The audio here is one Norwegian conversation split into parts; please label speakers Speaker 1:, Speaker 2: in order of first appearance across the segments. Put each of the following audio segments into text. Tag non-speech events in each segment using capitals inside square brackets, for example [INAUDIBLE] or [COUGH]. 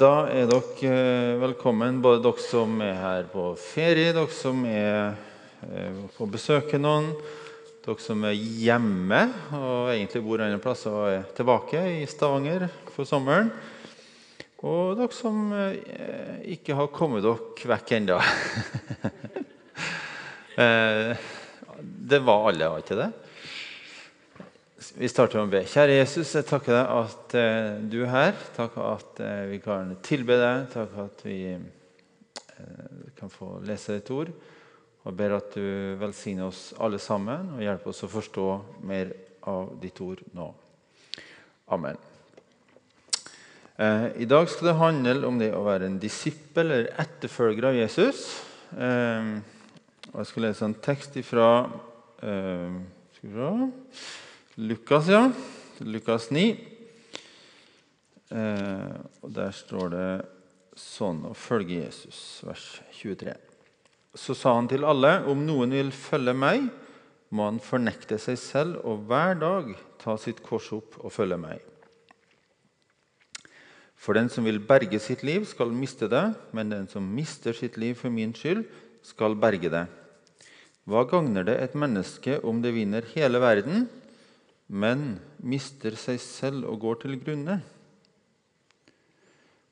Speaker 1: Da er dere eh, velkommen, både dere som er her på ferie, dere som er eh, på besøk hos noen, dere som er hjemme og egentlig bor andre plasser og er tilbake i Stavanger for sommeren. Og dere som eh, ikke har kommet dere vekk ennå. [LAUGHS] det var alle, var ikke det? Vi starter med å be. Kjære Jesus, jeg takker deg at eh, du er her. Takk at eh, vi kan tilbe deg. Takk at vi eh, kan få lese ditt ord. Og ber at du velsigner oss alle sammen og hjelper oss å forstå mer av ditt ord nå. Amen. I dag skal det handle om det å være en disippel eller etterfølger av Jesus. Jeg skal lese en tekst fra eh, Skal vi Lukas, ja. Lukas 9. Eh, og Der står det sånn å følge Jesus, vers 23. Så sa han til alle, om noen vil følge meg, må han fornekte seg selv og hver dag ta sitt kors opp og følge meg. For den som vil berge sitt liv, skal miste det, men den som mister sitt liv for min skyld, skal berge det. Hva gagner det et menneske om det vinner hele verden, men mister seg selv og går til grunne.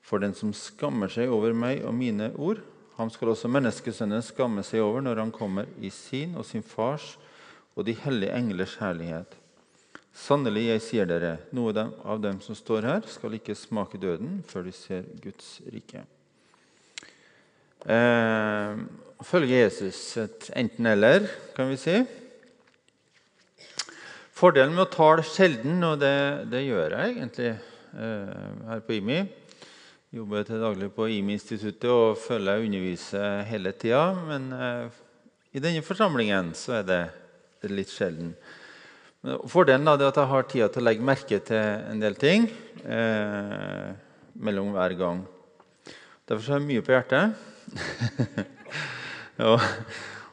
Speaker 1: For den som skammer seg over meg og mine ord, ham skal også menneskesønnen skamme seg over når han kommer i sin og sin fars og de hellige englers herlighet. Sannelig, jeg sier dere, noen av dem som står her, skal ikke smake døden før de ser Guds rike. Eh, følge Jesus et enten-eller, kan vi si. Fordelen med å tale sjelden, og det, det gjør jeg egentlig eh, her på IMI Jobber til daglig på IMI-instituttet og føler jeg underviser hele tida. Men eh, i denne forsamlingen så er det, det er litt sjelden. Men fordelen da, er at jeg har tida til å legge merke til en del ting eh, mellom hver gang. Derfor har jeg mye på hjertet. [LAUGHS] ja.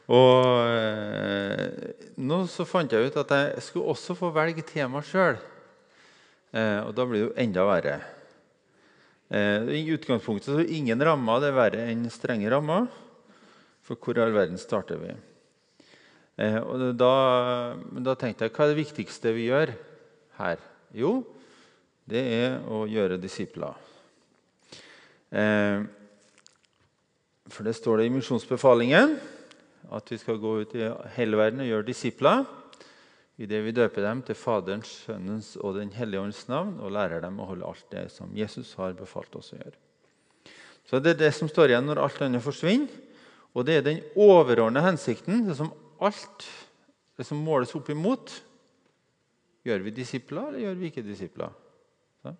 Speaker 1: og eh, nå så fant jeg ut at jeg skulle også få velge tema sjøl. Eh, og da blir det jo enda verre. Eh, I utgangspunktet så er ingen rammer det er verre enn strenge rammer. For hvor i all verden starter vi? Eh, og da, da, tenkte jeg hva er det viktigste vi gjør her? Jo, det er å gjøre disipler. Eh, for det står det i misjonsbefalingen at vi skal gå ut i hele verden og gjøre disipler idet vi døper dem til Faderens, Sønnens og Den hellige ånds navn og lærer dem å holde alt det som Jesus har befalt oss å gjøre. Så Det er det som står igjen når alt annet forsvinner. Og det er den overordnede hensikten, det som alt det som måles opp imot. Gjør vi disipler, eller gjør vi ikke disipler? Sånn?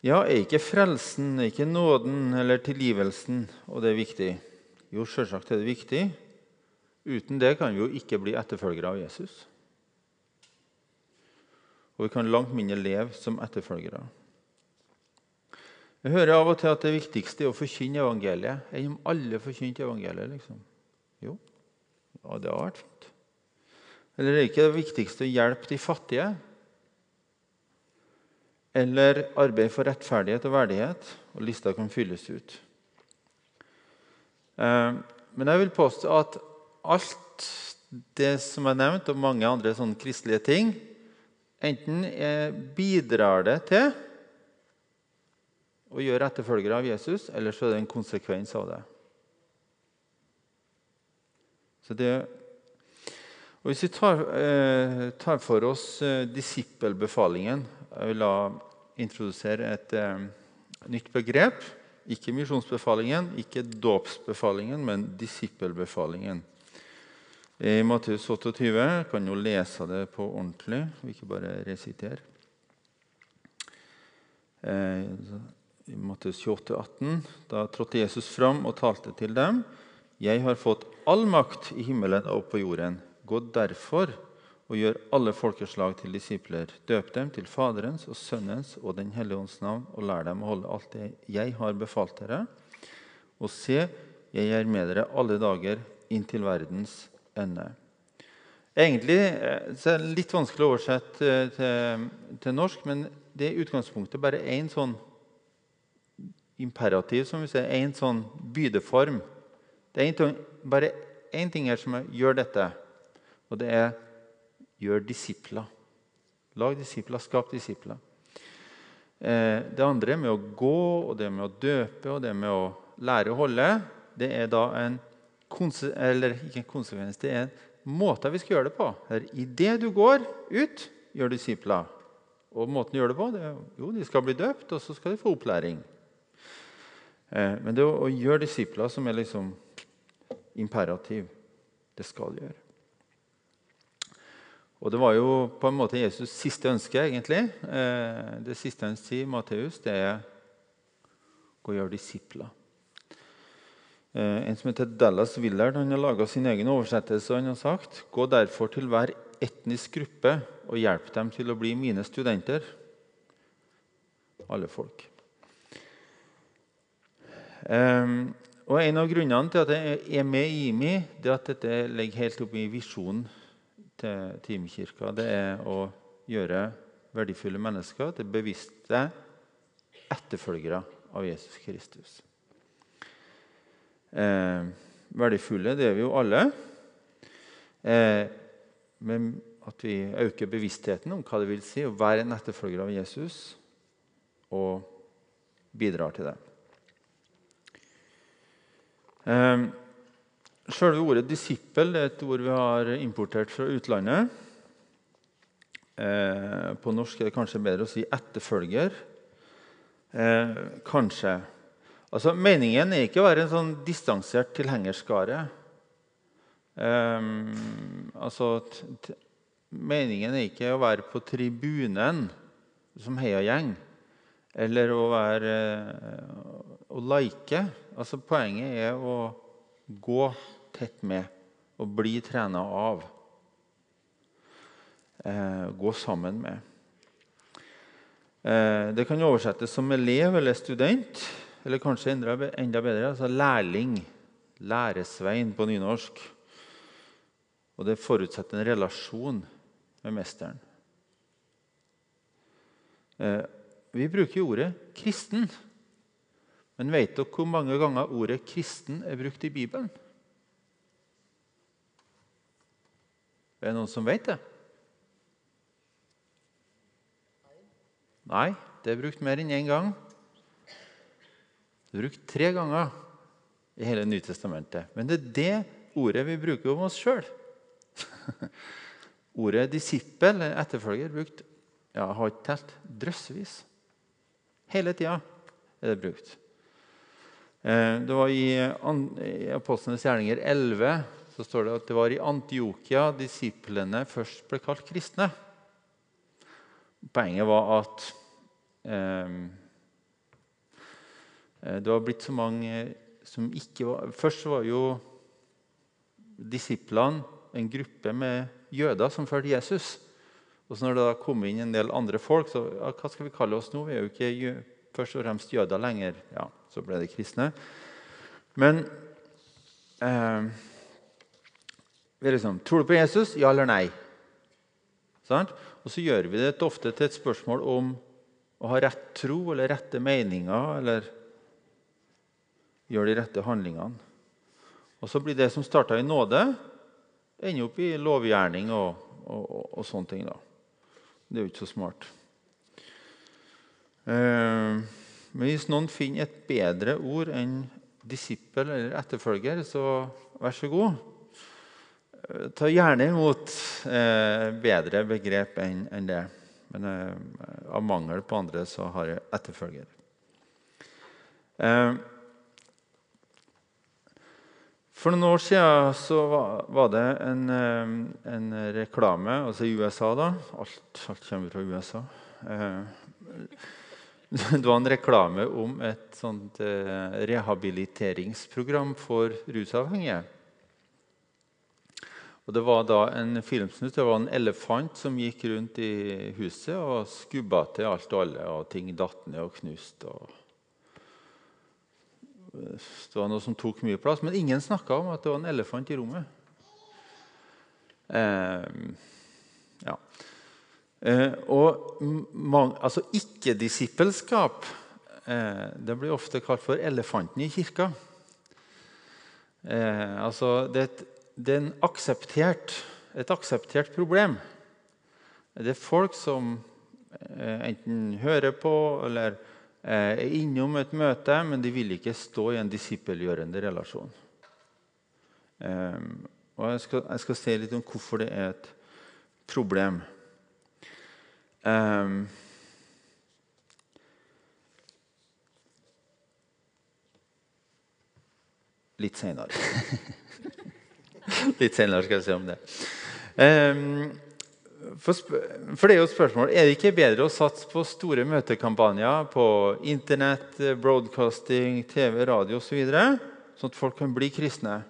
Speaker 1: Ja, er ikke frelsen, er ikke nåden eller tilgivelsen, og det er viktig? Jo, selvsagt er det viktig. Uten det kan vi jo ikke bli etterfølgere av Jesus. Og vi kan langt mindre leve som etterfølgere. Jeg hører av og til at det viktigste er å forkynne evangeliet. Enn om alle forkynte evangeliet? liksom? Jo, ja, det har vært fint. Eller er det ikke det viktigste å hjelpe de fattige? Eller arbeid for rettferdighet og verdighet. Og lista kan fylles ut. Eh, men jeg vil påstå at alt det som er nevnt, og mange andre sånne kristelige ting, enten bidrar det til å gjøre etterfølgere av Jesus, eller så er det en konsekvens av det. Så det og Hvis vi tar, eh, tar for oss eh, disippelbefalingen jeg vil da introdusere et eh, nytt begrep. Ikke misjonsbefalingen, ikke dåpsbefalingen, men disippelbefalingen. I Matteus 28 kan jo lese det på ordentlig, og ikke bare resitere. Eh, I Matteus 28, 18, da trådte Jesus fram og talte til dem. Jeg har fått all makt i himmelen og på jorden. Gå derfor og gjør alle folkeslag til disipler. Døp dem til Faderens og Sønnens og Den hellige ånds navn, og lær dem å holde alt det jeg har befalt dere. Og se, jeg er med dere alle dager inntil verdens ende. Egentlig eh, så er det litt vanskelig å oversette eh, til, til norsk, men det er i utgangspunktet bare én sånn imperativ, som vi ser, én sånn bydeform. Det er en, bare én ting her som 'gjør dette', og det er 'gjør disipler'. Lag disipler, skap disipler. Eh, det andre med å gå, og det med å døpe og det med å lære å holde, det er da en eller ikke en konsekvens, det er en måte vi skal gjøre det på. Idet du går ut, gjør disipler. Og måten du gjør det på, det er, jo, de skal bli døpt, og så skal de få opplæring. Eh, men det å gjøre disipler som er liksom imperativ, det skal du gjøre. Og Det var jo på en måte Jesus' siste ønske. egentlig. Eh, det siste han sier, Matteus, det er å gjøre disipler. Eh, en som heter Dallas Willard han har laga sin egen oversettelse. Han har sagt Gå derfor til hver etnisk gruppe og hjelp dem til å bli mine studenter. Alle folk. Um, og En av grunnene til at jeg er med i IMI, det er at dette ligger helt oppe i visjonen til Timekirka. Det er å gjøre verdifulle mennesker til bevisste etterfølgere av Jesus Kristus. Eh, verdifulle, det er vi jo alle. Eh, men at vi øker bevisstheten om hva det vil si å være en etterfølger av Jesus, og bidrar til det. Eh, Selve ordet 'disippel' er et ord vi har importert fra utlandet. Eh, på norsk er det kanskje bedre å si 'etterfølger'. Eh, kanskje. Altså, Meningen er ikke å være en sånn distansert tilhengerskare. Eh, altså, meningen er ikke å være på tribunen som heiagjeng, eller å være å like. Altså, poenget er å gå tett med og bli trena av. Eh, gå sammen med. Eh, det kan oversettes som elev eller student. Eller kanskje enda, enda bedre altså lærling. Læresvein på nynorsk. Og det forutsetter en relasjon med mesteren. Eh, vi bruker ordet 'kristen'. Men vet dere hvor mange ganger ordet 'kristen' er brukt i Bibelen? Er det noen som vet det? Nei, det er brukt mer enn én gang. Det er brukt tre ganger i hele Nytestamentet. Men det er det ordet vi bruker om oss sjøl. [LAUGHS] ordet disippel, eller etterfølger, brukt ja, har ikke telt drøssevis. Hele tida er det brukt. Eh, det var i Apostlenes gjerninger 11 så står det at det var i Antiokia disiplene først ble kalt kristne. Poenget var at eh, Eh, det var blitt så mange som ikke var Først var jo disiplene en gruppe med jøder som fulgte Jesus. Og så når det da kom inn en del andre folk, så ja, hva skal vi kalle oss nå? Vi er jo ikke først og fremst jøder lenger. Ja, Så ble det kristne. Men eh, liksom, Tror du på Jesus? Ja eller nei? Sånn? Og så gjør vi det ofte til et spørsmål om å ha rett tro eller rette meninger. eller gjør de rette handlingene. Og så blir det som starta i nåde, ender opp i lovgjerning og, og, og, og, sånne ting. da. Det er jo ikke så smart. Eh, men hvis noen finner et bedre ord enn disippel eller etterfølger, så vær så god. Ta gjerne imot eh, bedre begrep enn en det. Men eh, av mangel på andre så har jeg etterfølger. Eh, for noen år siden så var det en, en reklame altså i USA. da, Alt, alt kommer fra USA. Det var en reklame om et sånt eh, rehabiliteringsprogram for rusavhengige. Og Det var da en filmsnutt. Det var en elefant som gikk rundt i huset og skubba til alt og alle, og ting datt ned og knuste. det var noe som tok mye plass, men ingen snakka om at det var en elefant i rommet. Eh, ja. Eh, og man, altså ikke-disippelskap eh, det blir ofte kalt for 'elefanten i kirka'. Eh, altså det, er er akseptert, et akseptert problem. Det er folk som eh, enten hører på eller eh, er innom et møte, men de vil ikke stå i en disippelgjørende relasjon. Eh, og jeg skal, jeg skal se litt om hvorfor det er et problem. Um, litt seinere. [LAUGHS] [LAUGHS] litt senere skal jeg si om det. Um, for, for, det er jo et spørsmål Er det ikke bedre å satse på store møtekampanjer på Internett, broadcasting, TV, radio osv., så sånn at folk kan bli kristne?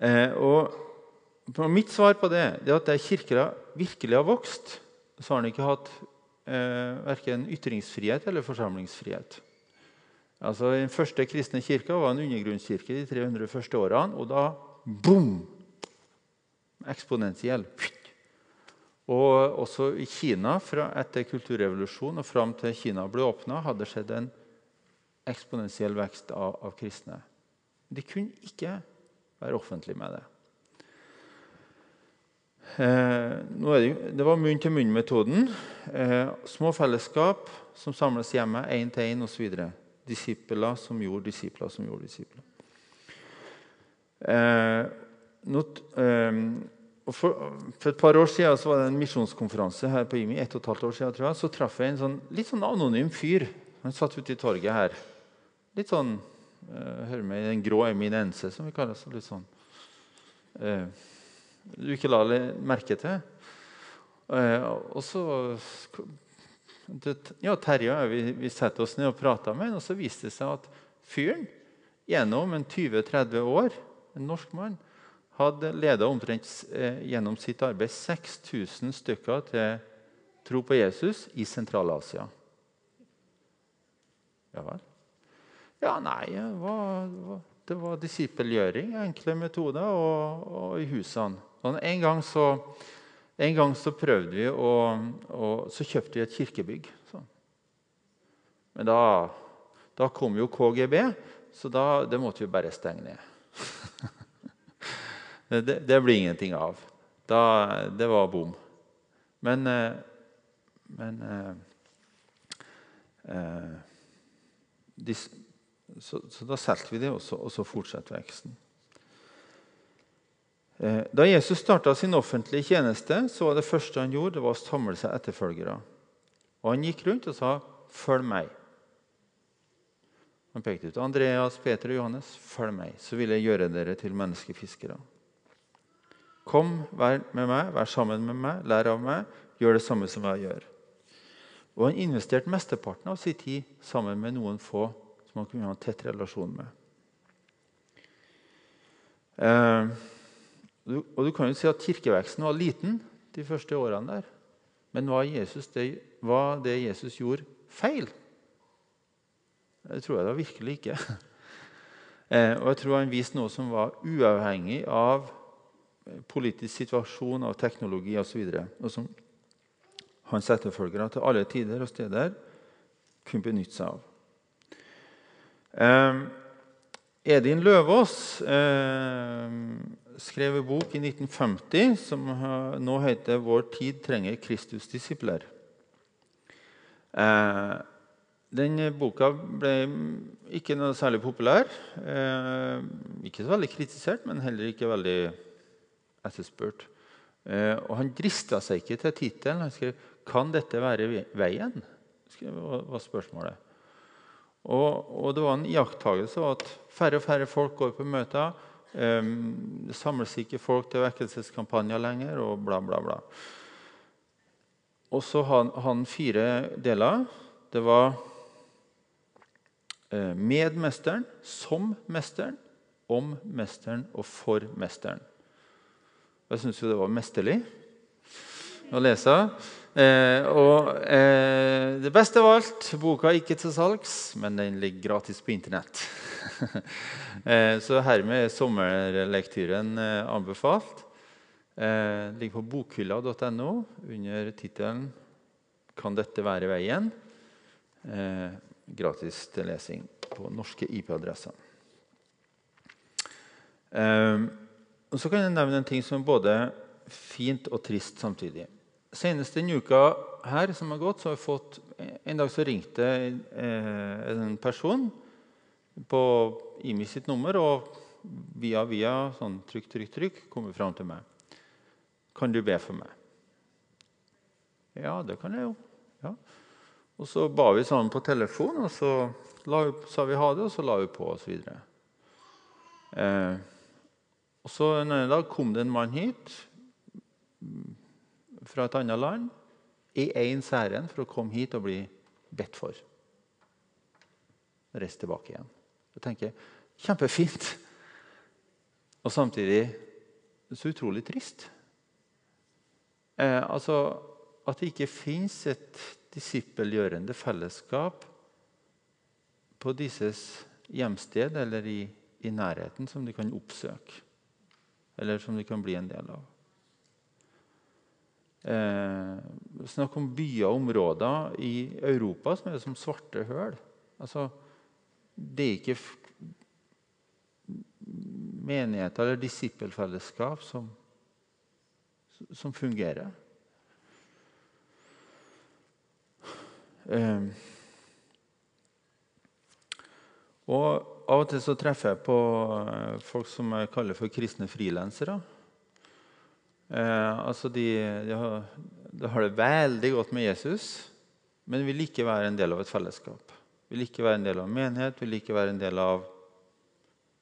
Speaker 1: Eh, og Mitt svar på det er at der kirka virkelig har vokst, så har den ikke hatt eh, verken ytringsfrihet eller forsamlingsfrihet. Altså, Den første kristne kirka var en undergrunnskirke de 300 første årene. Og da boom! Eksponentiell. Og også i Kina, etter kulturrevolusjonen og fram til Kina ble åpna, hadde det skjedd en eksponentiell vekst av, av kristne. De kunne ikke være offentlige med det. Eh, det, det, var munn-til-munn-metoden. Eh, små fellesskap som samles hjemme, én til én osv disipler som gjorde disipler som gjorde disipler. Eh, not, eh, for, for, et par år siden så var det en misjonskonferanse her på IMI. et og et halvt år siden, tror jeg, Så traff jeg en sånn, litt sånn anonym fyr. Han satt ute i torget her. Litt sånn eh, Hører med i den grå eminense, som vi kaller det. Litt sånn eh, du ikke la merke til. Eh, og så ja, Terje vi, vi setter oss ned og prater med ham, og så viste det seg at fyren gjennom en 20-30 år, en norsk mann, hadde leda omtrent eh, gjennom sitt arbeid 6000 stykker til tro på Jesus i Sentral-Asia. Ja vel? Ja, nei, det var, det var disippelgjøring, enkle metoder, og, og i husene. Og en gang så en gang så prøvde vi å, og så kjøpte vi et kirkebygg. Så. Men da, da, kom jo KGB, så da, det måtte vi bare stenge ned. Det, det blir ingenting av. Da, det var bom. Men, eh, men eh, eh, de, så, så, da solgte vi det, og så, fortsatte veksten. Eh, da Jesus starta sin offentlige tjeneste, så var det første han gjorde, det var å samle seg etterfølgere. Og Han gikk rundt og sa, 'Følg meg'. Han pekte ut Andreas, Peter og Johannes. 'Følg meg, så vil jeg gjøre dere til menneskefiskere.' Kom, vær med meg, vær sammen med meg, lær av meg, gjør det samme som jeg gjør. Og Han investerte mesteparten av sin tid sammen med noen få som han kunne ha en tett relasjon med. Eh, og du kan jo si at Kirkeveksten var liten de første årene der. Men var, det, var det Jesus gjorde, feil? Det tror jeg da virkelig ikke. [LAUGHS] Eh, og jeg tror han viste noe som var uavhengig av politisk situasjon, av teknologi osv. Og, og som hans etterfølgere til alle tider og steder kunne benytte seg av. Eh, Edin Løvaas eh, skrev en bok i 1950 som nå heter 'Vår tid trenger Kristusdisipler'. Eh, den boka ble ikke noe særlig populær. Eh, ikke så veldig kritisert, men heller ikke veldig etterspurt. Eh, og han drista seg ikke til tittelen. Han skrev 'Kan dette være veien?' var spørsmålet. Og, og det var en iakttagelse at færre og færre folk går på møter. Det samles ikke folk til vekkelseskampanjer lenger, og bla, bla, bla. Og så har han fire deler. Det var eh, med mesteren, som mesteren, om mesteren og for mesteren. Jeg syns jo det var mesterlig å lese. Eh, og eh, det beste av alt boka er ikke til salgs, men den ligger gratis på Internett. [LAUGHS] eh, så hermed er sommerlektyren eh, anbefalt. Eh, ligger på bokhylla.no under tittelen 'Kan dette være veien?' Eh, gratis til lesing på norske IP-adresser. Eh, og Så kan jeg nevne en ting som er både fint og trist samtidig. Senest denne uka her som har gått, så har jeg fått En dag så ringte eh, en person på IMI sitt nummer, og via via sånn trykk, trykk, trykk kom fram til meg. Kan du be for meg? Ja, det kan jeg jo. Ja. Og så ba vi sammen på telefon, og så la, sa vi ha det, og så la vi på osv. Eh, og så en annen dag kom det en mann hit fra et annet land i ens ærend for å komme hit og bli bedt for. Reise tilbake igjen. Jeg tenker kjempefint. Og samtidig så utrolig trist. Eh, altså At det ikke fins et disippelgjørende fellesskap på disses hjemsted eller i, i nærheten som de kan oppsøke. Eller som de kan bli en del av. Eh, snakk om byer og områder i Europa som er som svarte høl. Altså, det er ikke menigheter eller disippelfellesskap som, som fungerer. Eh, og Av og til så treffer jeg på eh, folk som jeg kaller for kristne frilansere. Eh, altså de, de, har, de, har, det veldig godt med Jesus, men vil ikke være en del av et fellesskap. Vil ikke være en del av en menighet, vil ikke være en del av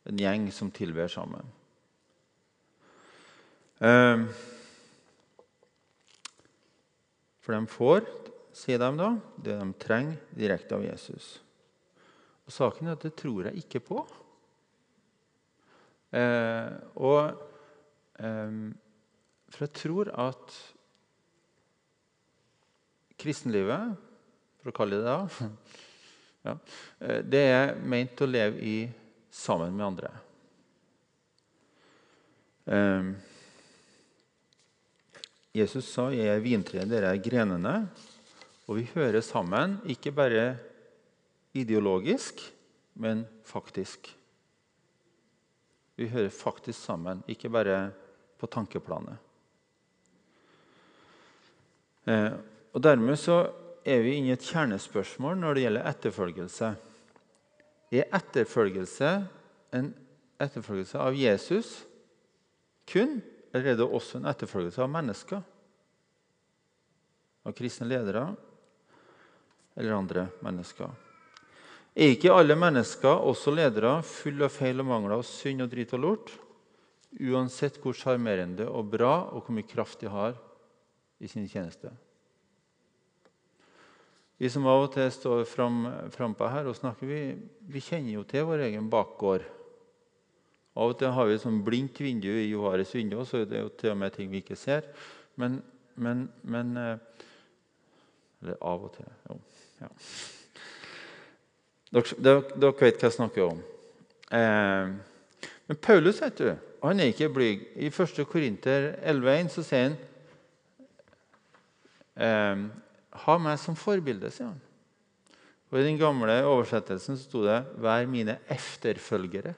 Speaker 1: en gjeng som tilber sammen. Eh, for de får, sier de da, det de trenger direkte av Jesus. Og Saken er at det tror jeg ikke på. Eh, og eh, For jeg tror at kristenlivet, for å kalle det det, [LAUGHS] ja, eh, det er ment å leve i sammen med andre. Eh, Jesus sa 'Jeg er vintreet, dere er grenene'. Og vi hører sammen, ikke bare ideologisk, men faktisk. Vi hører faktisk sammen, ikke bare på tankeplanet. Eh, og Dermed så er vi inne i et kjernespørsmål når det gjelder etterfølgelse. Er etterfølgelse en etterfølgelse av Jesus kun, eller er det også en etterfølgelse av mennesker? Av kristne ledere eller andre mennesker? Er ikke alle mennesker, også ledere, fulle av feil og mangler og synd og drit og lort? Uansett hvor sjarmerende og bra og hvor mye kraft de har i sin tjeneste. Vi som av og til står frampå fram her og snakker, vi, vi, kjenner jo til vår egen bakgård. Av og til har vi et sånn blindt vindu i Johares vindu, så det er jo til og med ting vi ikke ser. Men, men, men eh, Eller av og til. Jo. Ja. Dere, dere, vet hva jeg snakker om. Eh, men Paulus vet du, han er ikke blyg. I 1. Korinter 11,1 så sier han eh, Ha meg som forbilde, sier han. Og I den gamle oversettelsen så sto det 'Vær mine efterfølgere'.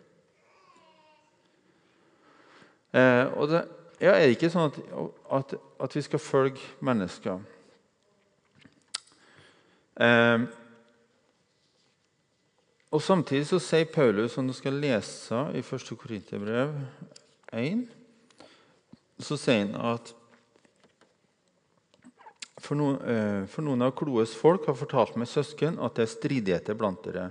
Speaker 1: Eh, og det, ja, Er det ikke sånn at, at, at vi skal følge mennesker? Eh, og Samtidig så sier Paulus, som du skal lese i 1. Korinterbrev 1, så sier han at for noen, eh, for noen av Kloes folk har fortalt meg søsken at det er stridigheter blant dere.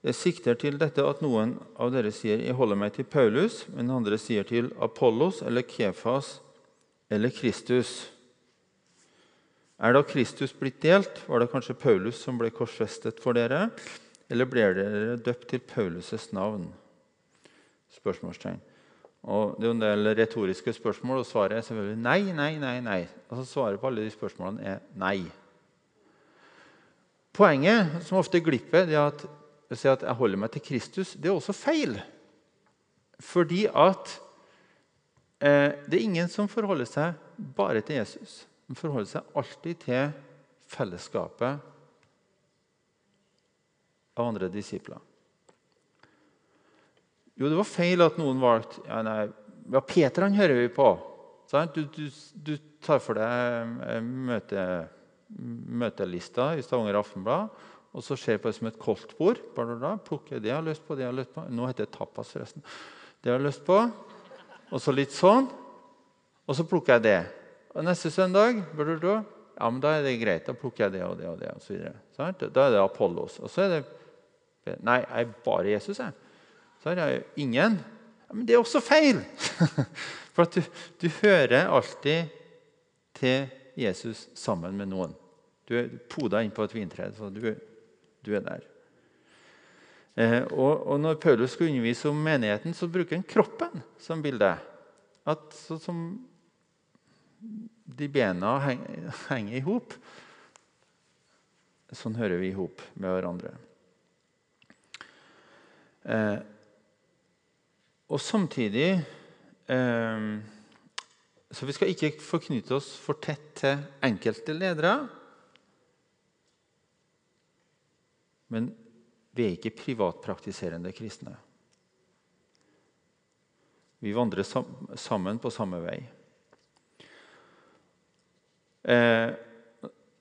Speaker 1: Jeg sikter til dette at noen av dere sier 'jeg holder meg til Paulus', men andre sier til Apollos eller Kefas eller Kristus. Er da Kristus blitt delt, var det kanskje Paulus som ble korsfestet for dere? Eller blir dere døpt til Paulus' navn? Spørsmålstegn. Og Det er jo en del retoriske spørsmål, og svaret er selvfølgelig nei, nei, nei. nei. Altså Svaret på alle de spørsmålene er nei. Poenget som ofte glipper, det er at si at jeg holder meg til Kristus, det er også feil. Fordi at eh, det er ingen som forholder seg bare til Jesus. De forholder seg alltid til fellesskapet av andre disipler. Jo, det var feil at noen valgte ja, nei, ja, Peter han hører vi på. Du, du, du, tar for deg eh, møte, møtelista i Stavanger Aftenblad og så ser på det som et koldtbord. Plukker det jeg har lyst på, det jeg har lyst på. Nå heter det tapas, forresten. Det jeg har lyst på. Og så litt sånn. Og så plukker jeg det. Og neste søndag ja, men da er det greit. Da plukker jeg det og det og det. Og så videre. Da er det Apollos. Og så er det Nei, jeg er bare Jesus, jeg. Så er jeg ingen. Ja, men det er også feil! [LAUGHS] For at du, du hører alltid til Jesus sammen med noen. Du er poda inn på et vintre. så du du er der. Eh, og, og, Når Paulus skal undervise om menigheten, så bruker han kroppen som bilde. At så som de bena henger, i hop, sånn hører vi i hop med hverandre. Eh, og samtidig eh, Så vi skal ikke forknytte oss for tett til enkelte ledere. Men vi er ikke privatpraktiserende kristne. Vi vandrer sammen på samme vei. Eh,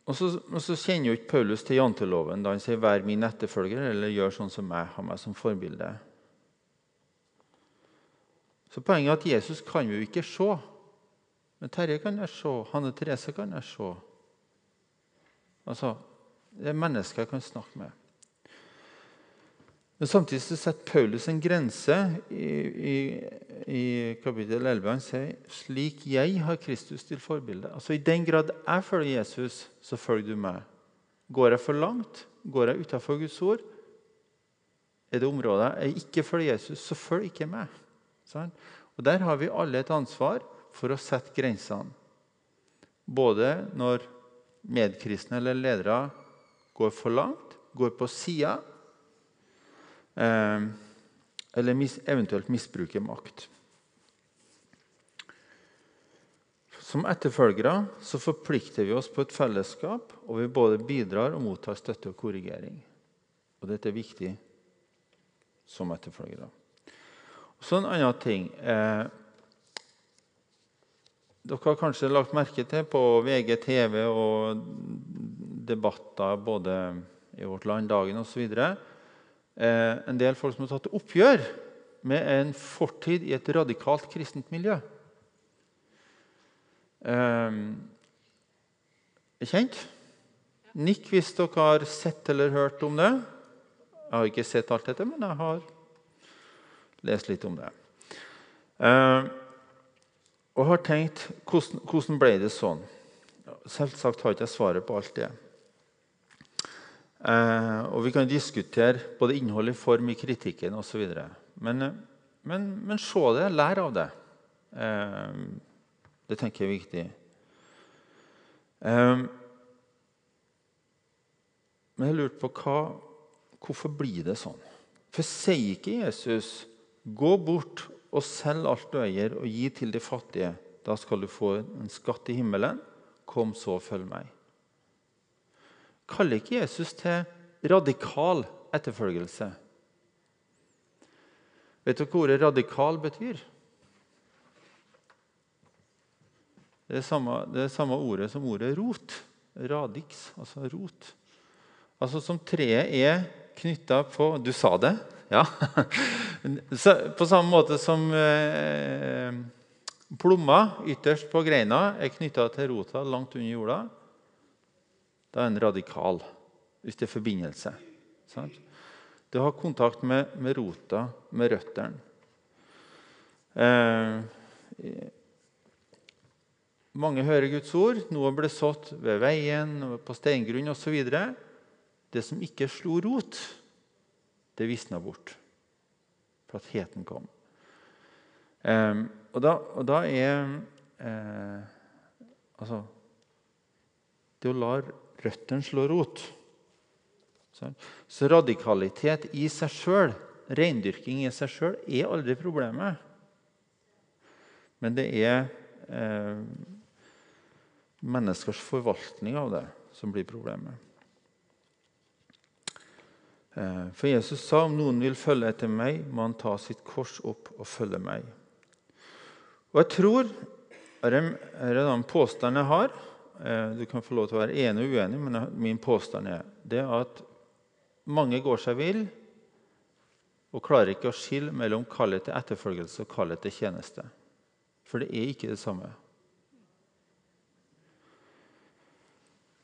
Speaker 1: og, så, og så, kjenner jo ikke Paulus til janteloven da han sier 'vær min etterfølger' eller 'gjør sånn som meg, ha meg som forbilde'. Så Poenget er at Jesus kan vi jo ikke se. Men Terje kan jeg se, Hanne Therese kan jeg se. Altså, Det er mennesker jeg kan snakke med. Men samtidig så setter Paulus en grense i, i, i kapittel 11. Han sier slik jeg har Kristus til forbilde. Altså I den grad jeg følger Jesus, så følger du meg. Går jeg for langt, går jeg utafor Guds ord, er det områder jeg ikke følger Jesus, så følg ikke meg. Sånn? Og Der har vi alle et ansvar for å sette grensene. Både når medkristne eller ledere går for langt, går på sida, eller eventuelt misbruke makt. Som etterfølgere så forplikter vi oss på et fellesskap, og vi både bidrar og mottar støtte og korrigering. Og dette er viktig som etterfølgere. Og så en annen ting. Eh, dere har kanskje lagt merke til på VGTV og debatter både i Vårt Land, Dagen osv en del folk som har tatt oppgjør med en fortid i et radikalt kristent miljø. Eh, er kjent? Nikk hvis dere har sett eller hørt om det. Jeg har ikke sett alt dette, men jeg har lest litt om det. Eh, og har tenkt hvordan, hvordan ble det sånn? Selvsagt har ikke jeg svaret på alt det. Eh, og vi kan diskutere både innhold i form i kritikken osv. Men, men, men se det, lær av det. Eh, det tenker jeg er viktig. Eh, men jeg lurte på hva, hvorfor blir det sånn? For sier ikke Jesus 'gå bort og selg alt du eier, og gi til de fattige', da skal du få en skatt i himmelen. Kom så, følg meg kaller ikke Jesus til radikal etterfølgelse. Vet dere hva ordet 'radikal' betyr? Det er samme, det er samme ordet som ordet 'rot'. Radix, altså rot. Altså som treet er knytta på Du sa det? Ja. [LAUGHS] på samme måte som eh, plomma ytterst på greina er knytta til rota langt under jorda, da er en radikal, hvis det er forbindelse. Sant? Du har kontakt med, med rota, med røttene. Eh, mange hører Guds ord. Noe ble sådd ved veien, på steingrunn osv. Det som ikke slo rot, det visna bort. For at heten kom. Eh, og, da, og, da, er eh, Altså Det å la røttene slår rot. Så radikalitet i seg sjøl, reindyrking i seg sjøl, er aldri problemet. Men det er eh, menneskers forvaltning av det som blir problemet. Eh, for Jesus sa om noen vil følge etter meg, må han ta sitt kors opp og følge meg. Og jeg tror Her er en påstand jeg har. Eh, du kan få lov til å være enig og uenig, men min påstand er det at mange går seg vill og klarer ikke å skille mellom kallet til etterfølgelse og kallet til tjeneste. For det er ikke det samme.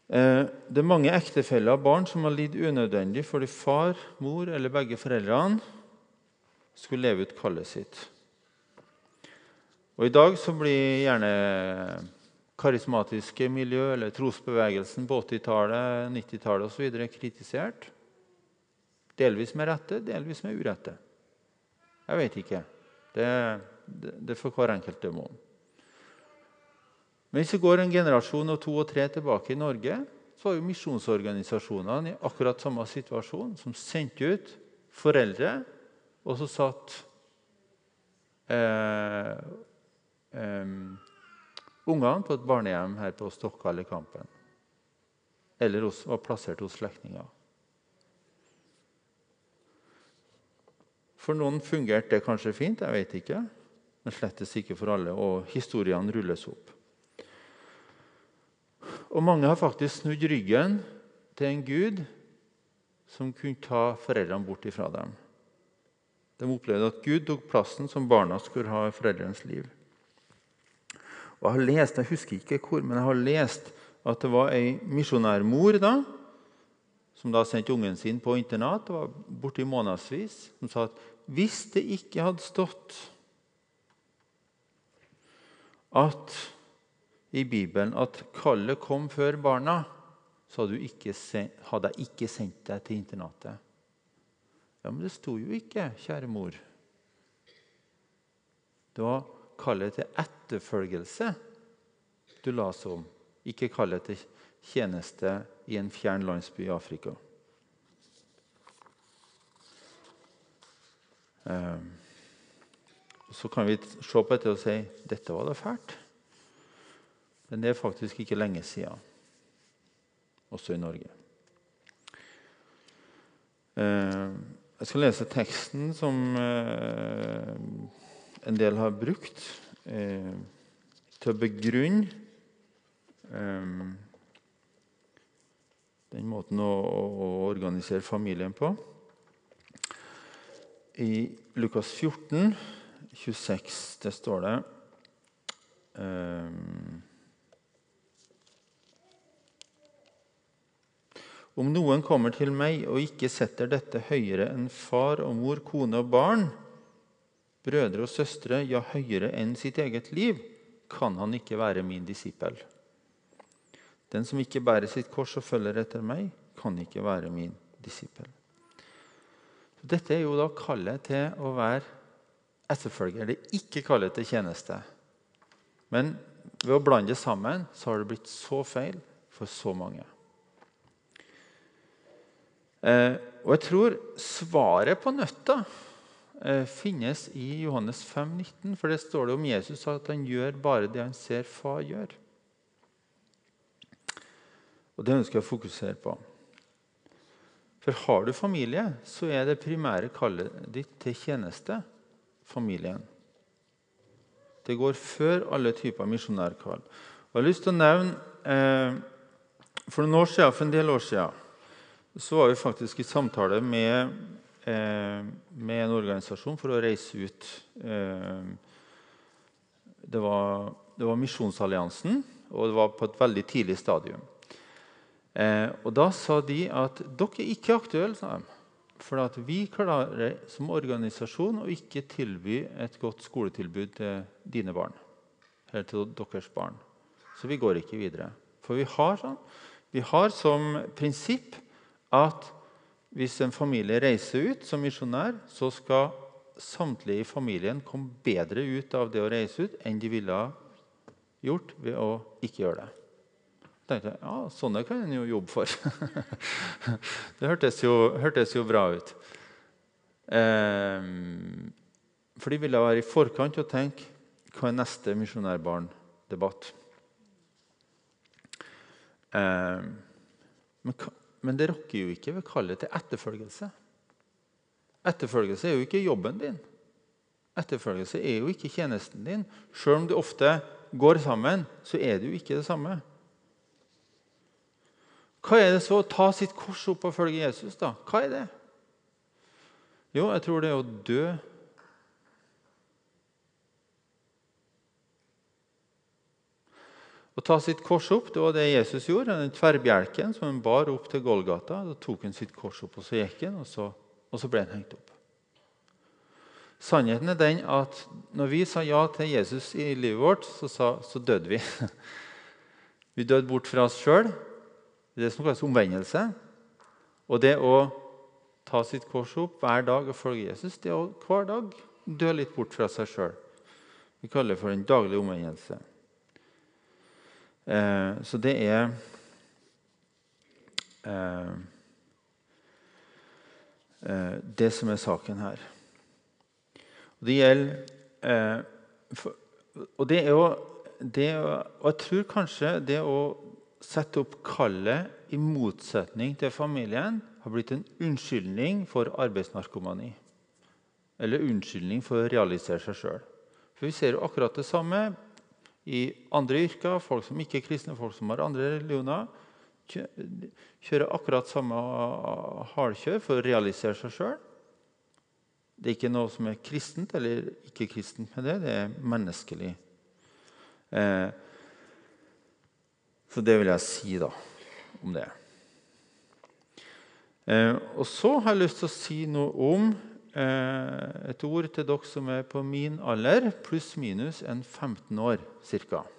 Speaker 1: Eh, det er mange ektefeller av barn som har lidd unødvendig fordi far, mor eller begge foreldrene skulle leve ut kallet sitt. Og I dag så blir gjerne karismatiske miljø eller trosbevegelsen på 80-tallet, 90-tallet osv. kritisert. Delvis med rette, delvis med urette. Jeg vet ikke. Det, det, det får hver enkelt dømme om. Men hvis vi går en generasjon og to og tre tilbake i Norge, så var jo misjonsorganisasjonene i akkurat samme situasjon, som sendte ut foreldre, og så satt eh, eh, ungene på et barnehjem her på Stokka i Kampen. Eller hos, var plassert hos slektninger. For noen fungerte det kanskje fint, jeg vet ikke. Men slettes ikke for alle, og historiene rulles opp. Og mange har faktisk snudd ryggen til en gud som kunne ta foreldrene bort ifra dem. De opplevde at Gud tok plassen som barna skulle ha i foreldrenes liv. Og Jeg har lest, jeg husker ikke hvor, men jeg har lest at det var ei misjonærmor da, som da sendte ungen sin på internat det var borte i månedsvis, som sa at hvis det ikke hadde stått at i Bibelen at kallet kom før barna, så hadde, hadde jeg ikke sendt deg til internatet. Ja, Men det sto jo ikke, kjære mor. Det var kallet til etterfølgelse du la oss om, ikke kallet til tjeneste i en fjern landsby i Afrika. Um, så kan vi se på dette og si dette var da fælt. Men det er faktisk ikke lenge siden, også i Norge. Eh, jeg skal lese teksten som eh, en del har brukt eh, til å begrunne den måten å, å, organisere familien på. I Lukas 14, 26, det står det eh, Om noen kommer til meg og ikke setter dette høyere enn far og mor, kone og barn, brødre og søstre, ja, høyere enn sitt eget liv, kan han ikke være min disippel. Den som ikke bærer sitt kors og følger etter meg, kan ikke være min disippel. Dette er jo da kallet til å være etterfølger. Det er ikke kallet til tjeneste. Men ved å blande det sammen så har det blitt så feil for så mange. Eh, og jeg tror svaret på nøtta finnes i Johannes 5, 19, for det står det om Jesus at han gjør bare det han ser far gjør. Og Det ønsker jeg å fokusere på. For har du familie, så er det primære kallet ditt til tjeneste familien. Det går før alle typer misjonærkall. Jeg har lyst til å nevne eh, For noen år siden, for en del år siden så var vi faktisk i samtale med, eh, med en organisasjon for å reise ut. Eh, det, var, det var Misjonsalliansen, og det var på et veldig tidlig stadium. Eh, og Da sa de at dere er ikke aktuelle. sa de. For at vi klarer som organisasjon å ikke tilby et godt skoletilbud til dine barn. Eller til deres barn. Så vi går ikke videre. For vi har, sånn, vi har som prinsipp at hvis en familie reiser ut som misjonær, så skal samtlige i familien komme bedre ut av det å reise ut enn de ville gjort ved å ikke gjøre det. Da tenkte jeg, ja, sånne kan en jo jobbe for. [LAUGHS] det hørtes jo, hørtes jo bra ut. Eh, for de ville være i forkant og tenke hva er neste misjonærbarn-debatt? Eh, men, men, det rokker jo ikke ved kallet til etterfølgelse. Etterfølgelse er jo ikke jobben din. Etterfølgelse er jo ikke tjenesten din. Selv om det ofte går sammen, så er det jo ikke det samme. Hva er det så å ta sitt kors opp og følge Jesus? da? Hva er det? Jo, jeg tror det er å dø Å ta sitt kors opp det var det Jesus gjorde. Den tverrbjelken som han bar opp til Golgata. Da tok han sitt kors opp, og så gikk han, og så, og så ble han hengt opp. Sannheten er den at når vi sa ja til Jesus i livet vårt, så, sa, så døde vi. [LAUGHS] Vi døde bort fra oss sjøl. Det er det som kalles omvendelse. Og det å ta sitt kors opp hver dag og følge Jesus, det er å hver dag dø litt bort fra seg sjøl. Vi kaller det for den daglige omvendelse. Eh, så det er eh, eh, det som er saken her. Og det gjelder eh, for, Og det er jo det, Og jeg tror kanskje det å sette opp kallet i motsetning til familien har blitt en unnskyldning for arbeidsnarkomani. Eller unnskyldning for å realisere seg sjøl. For vi ser jo akkurat det samme i andre yrker. Folk som ikke er kristne, folk som har andre religioner. Kjører akkurat samme hardkjør for å realisere seg sjøl. Det er ikke noe som er kristent eller ikke kristent med det. Det er menneskelig. Eh, så det vil jeg si da om det. Eh, og så har jeg lyst til å si noe om et ord til dere som er på min alder, pluss-minus en 15 år ca. [LAUGHS]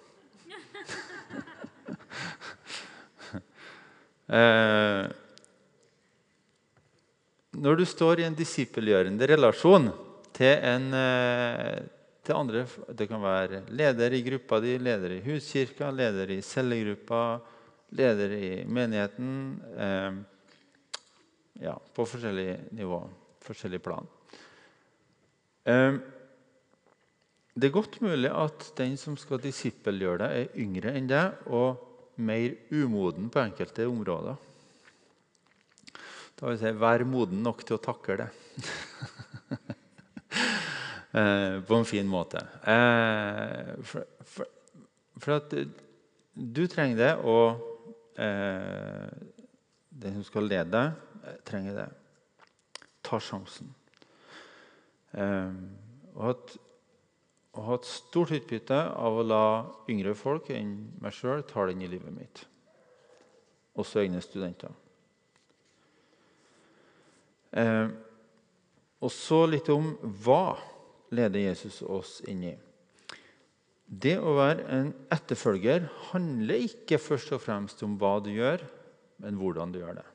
Speaker 1: eh, når du står i en disippelgjørende relasjon til, en, eh, til andre Det kan være leder i gruppa di, leder i huskirka, leder i cellegruppa, leder i menigheten. Eh, ja, på forskjellige nivåer forskjellig plan. Ehm, det er godt mulig at den som skal disippelgjøre deg, er yngre enn deg og mer umoden på enkelte områder. Da vil jeg si vær moden nok til å takle det. [LAUGHS] Eh, på en fin måte. Eh, for, for, for at du trenger det, og eh, den som skal lede deg, trenger det tar sjansen. Eh, og at og hatt stort utbytte av å la yngre folk enn meg sjøl ta den i livet mitt. Også egne studenter. Eh, og så litt om hva leder Jesus oss inn i. Det å være en etterfølger handler ikke først og fremst om hva du gjør, men hvordan du gjør det.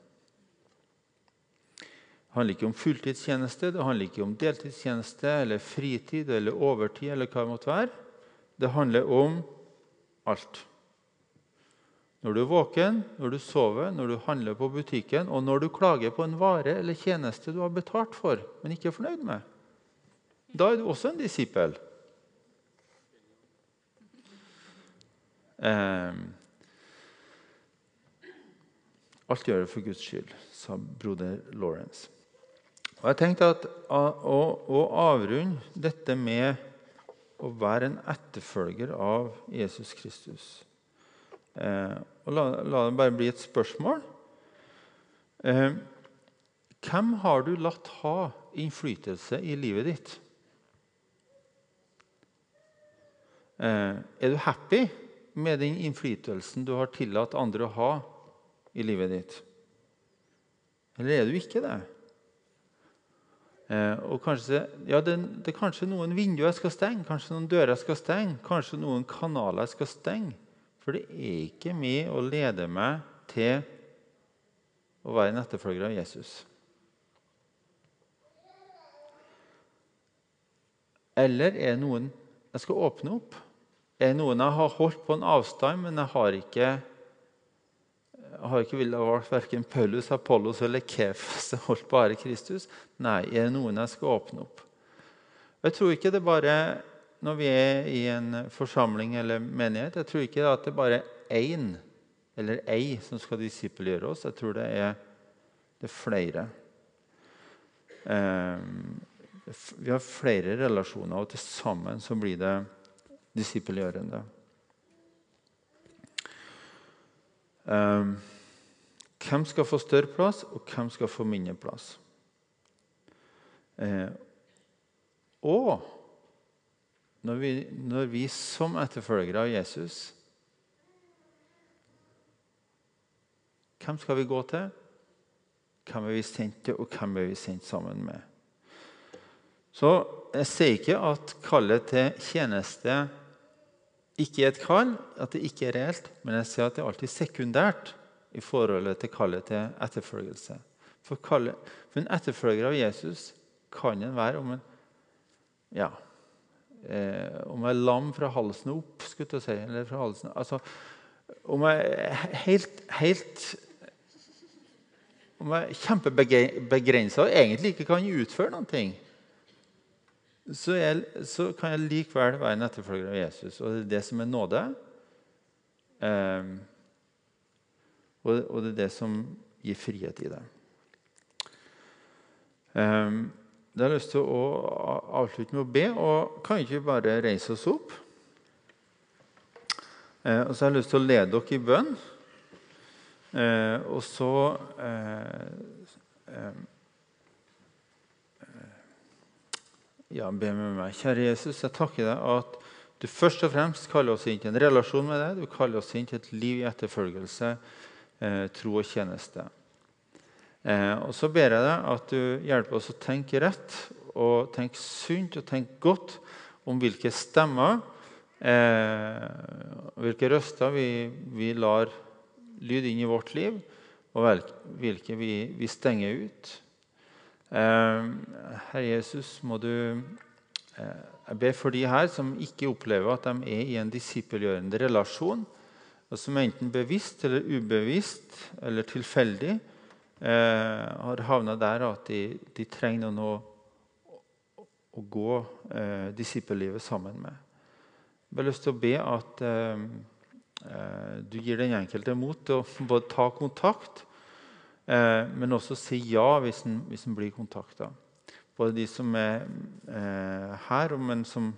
Speaker 1: Det handler ikke om fulltidstjeneste, det handler ikke om deltidstjeneste eller fritid eller overtid. eller hva Det måtte være. Det handler om alt. Når du er våken, når du sover, når du handler på butikken, og når du klager på en vare eller tjeneste du har betalt for, men ikke er fornøyd med. Da er du også en disippel. Eh, alt gjør det for Guds skyld, sa broder Lawrence. Og jeg tenkte at å, å avrunde dette med å være en etterfølger av Jesus Kristus eh, og la, la, det bare bli et spørsmål. Eh, hvem har du latt ha innflytelse i livet ditt? Eh, er du happy med den innflytelsen du har tillatt andre å ha i livet ditt? Eller er du ikke det? Eh, og kanskje, ja, det, det, er kanskje noen vinduer jeg skal stenge, kanskje noen dører jeg skal stenge, kanskje noen kanaler jeg skal stenge. For det er ikke med å lede meg til å være en etterfølger av Jesus. Eller er det noen jeg skal åpne opp? Er det noen jeg har holdt på en avstand, men jeg har ikke har ikke villet valgt verken Paulus, Apollos eller Kephas. Kefas. [LAUGHS] holdt bare Kristus. Nei, er det noen jeg skal åpne opp? Jeg tror ikke det bare når vi er i en forsamling eller menighet. Jeg tror ikke at det bare er én eller ei som skal disippelgjøre oss. Jeg tror det er, det er flere. Eh, vi har flere relasjoner, og til sammen så blir det disippelgjørende. Eh, hvem skal få større plass, og hvem skal få mindre plass? Eh, og når vi, når vi som etterfølgere av Jesus Hvem skal vi gå til? Hvem er vi sendt til, og hvem er vi sendt sammen med? Så Jeg sier ikke at kallet til tjeneste ikke er et kall, at det ikke er reelt, men jeg sier at det er alltid sekundært i forholdet til kallet til etterfølgelse. For, kallet, for en etterfølger av Jesus kan en være om en ja, eh, om jeg er lam fra halsen opp, skulle jeg si. Eller fra halsen, altså, om jeg er helt, helt Om jeg er kjempebegrensa og egentlig ikke kan utføre noen ting, så, jeg, så, kan jeg likevel være en etterfølger av Jesus. Og det er det som er nåde. Eh, og, og, det er det som gir frihet i det. Eh, da har jeg lyst til å avslutte med å be. og Kan ikke vi bare reise oss opp? Eh, og så har jeg lyst til å lede dere i bønn. Eh, og så eh, eh, Ja, be med meg. Kjære Jesus, jeg takker deg at du først og fremst kaller oss inn til en relasjon med deg. Du kaller oss inn til et liv i etterfølgelse, eh, tro og tjeneste. Eh, og så ber jeg deg at du hjelper oss å tenke rett og tenke sunt og tenke godt om hvilke stemmer, eh, hvilke røster vi, vi, lar lyde inn i vårt liv, og hvilke vi, vi stenger ut. Eh, Herre Jesus, må du eh, Jeg ber for de her som ikke opplever at de er i en disippelgjørende relasjon, og som enten bevisst eller ubevisst eller tilfeldig eh, har havna der at de, de trenger noen å, å gå eh, disippellivet sammen med. Jeg har lyst til å be at eh, eh du gir den enkelte mot til å både ta kontakt, eh, men også si ja hvis en, hvis en blir kontakta. Både de som er eh, her, men som,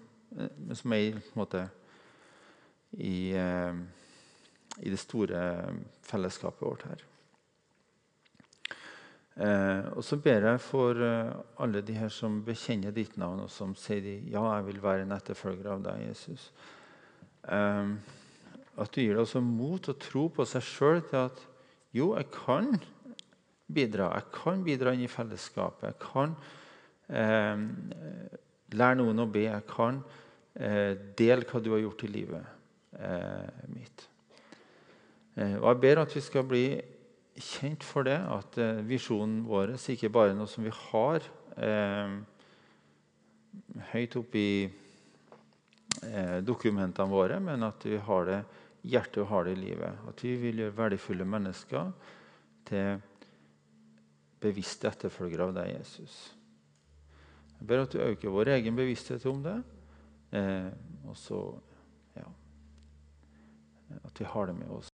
Speaker 1: som er i, måte, i, i det store fellesskapet vårt her. Eh, og så ber jeg for eh, alle de her som bekjenner ditt navn, og som sier de, ja, jeg vil være en etterfølger av deg, Jesus. Eh, at du gir deg også mot og tro på seg sjøl til at jo, jeg kan bidra. Jeg kan bidra inn i fellesskapet. Jeg kan eh, lære noen å be. Jeg kan eh, dele hva du har gjort i livet eh, mitt. og jeg ber at vi skal bli kjent for det, at eh, visjonen vår ikke bare er noe som vi har eh, høyt oppi eh, dokumentene våre, men at vi har det i hjertet og har det i livet. At vi vil gjøre verdifulle mennesker til bevisste etterfølgere av deg, Jesus. Jeg ber at du øker vår egen bevissthet om det. Eh, og så ja, at vi har det med oss.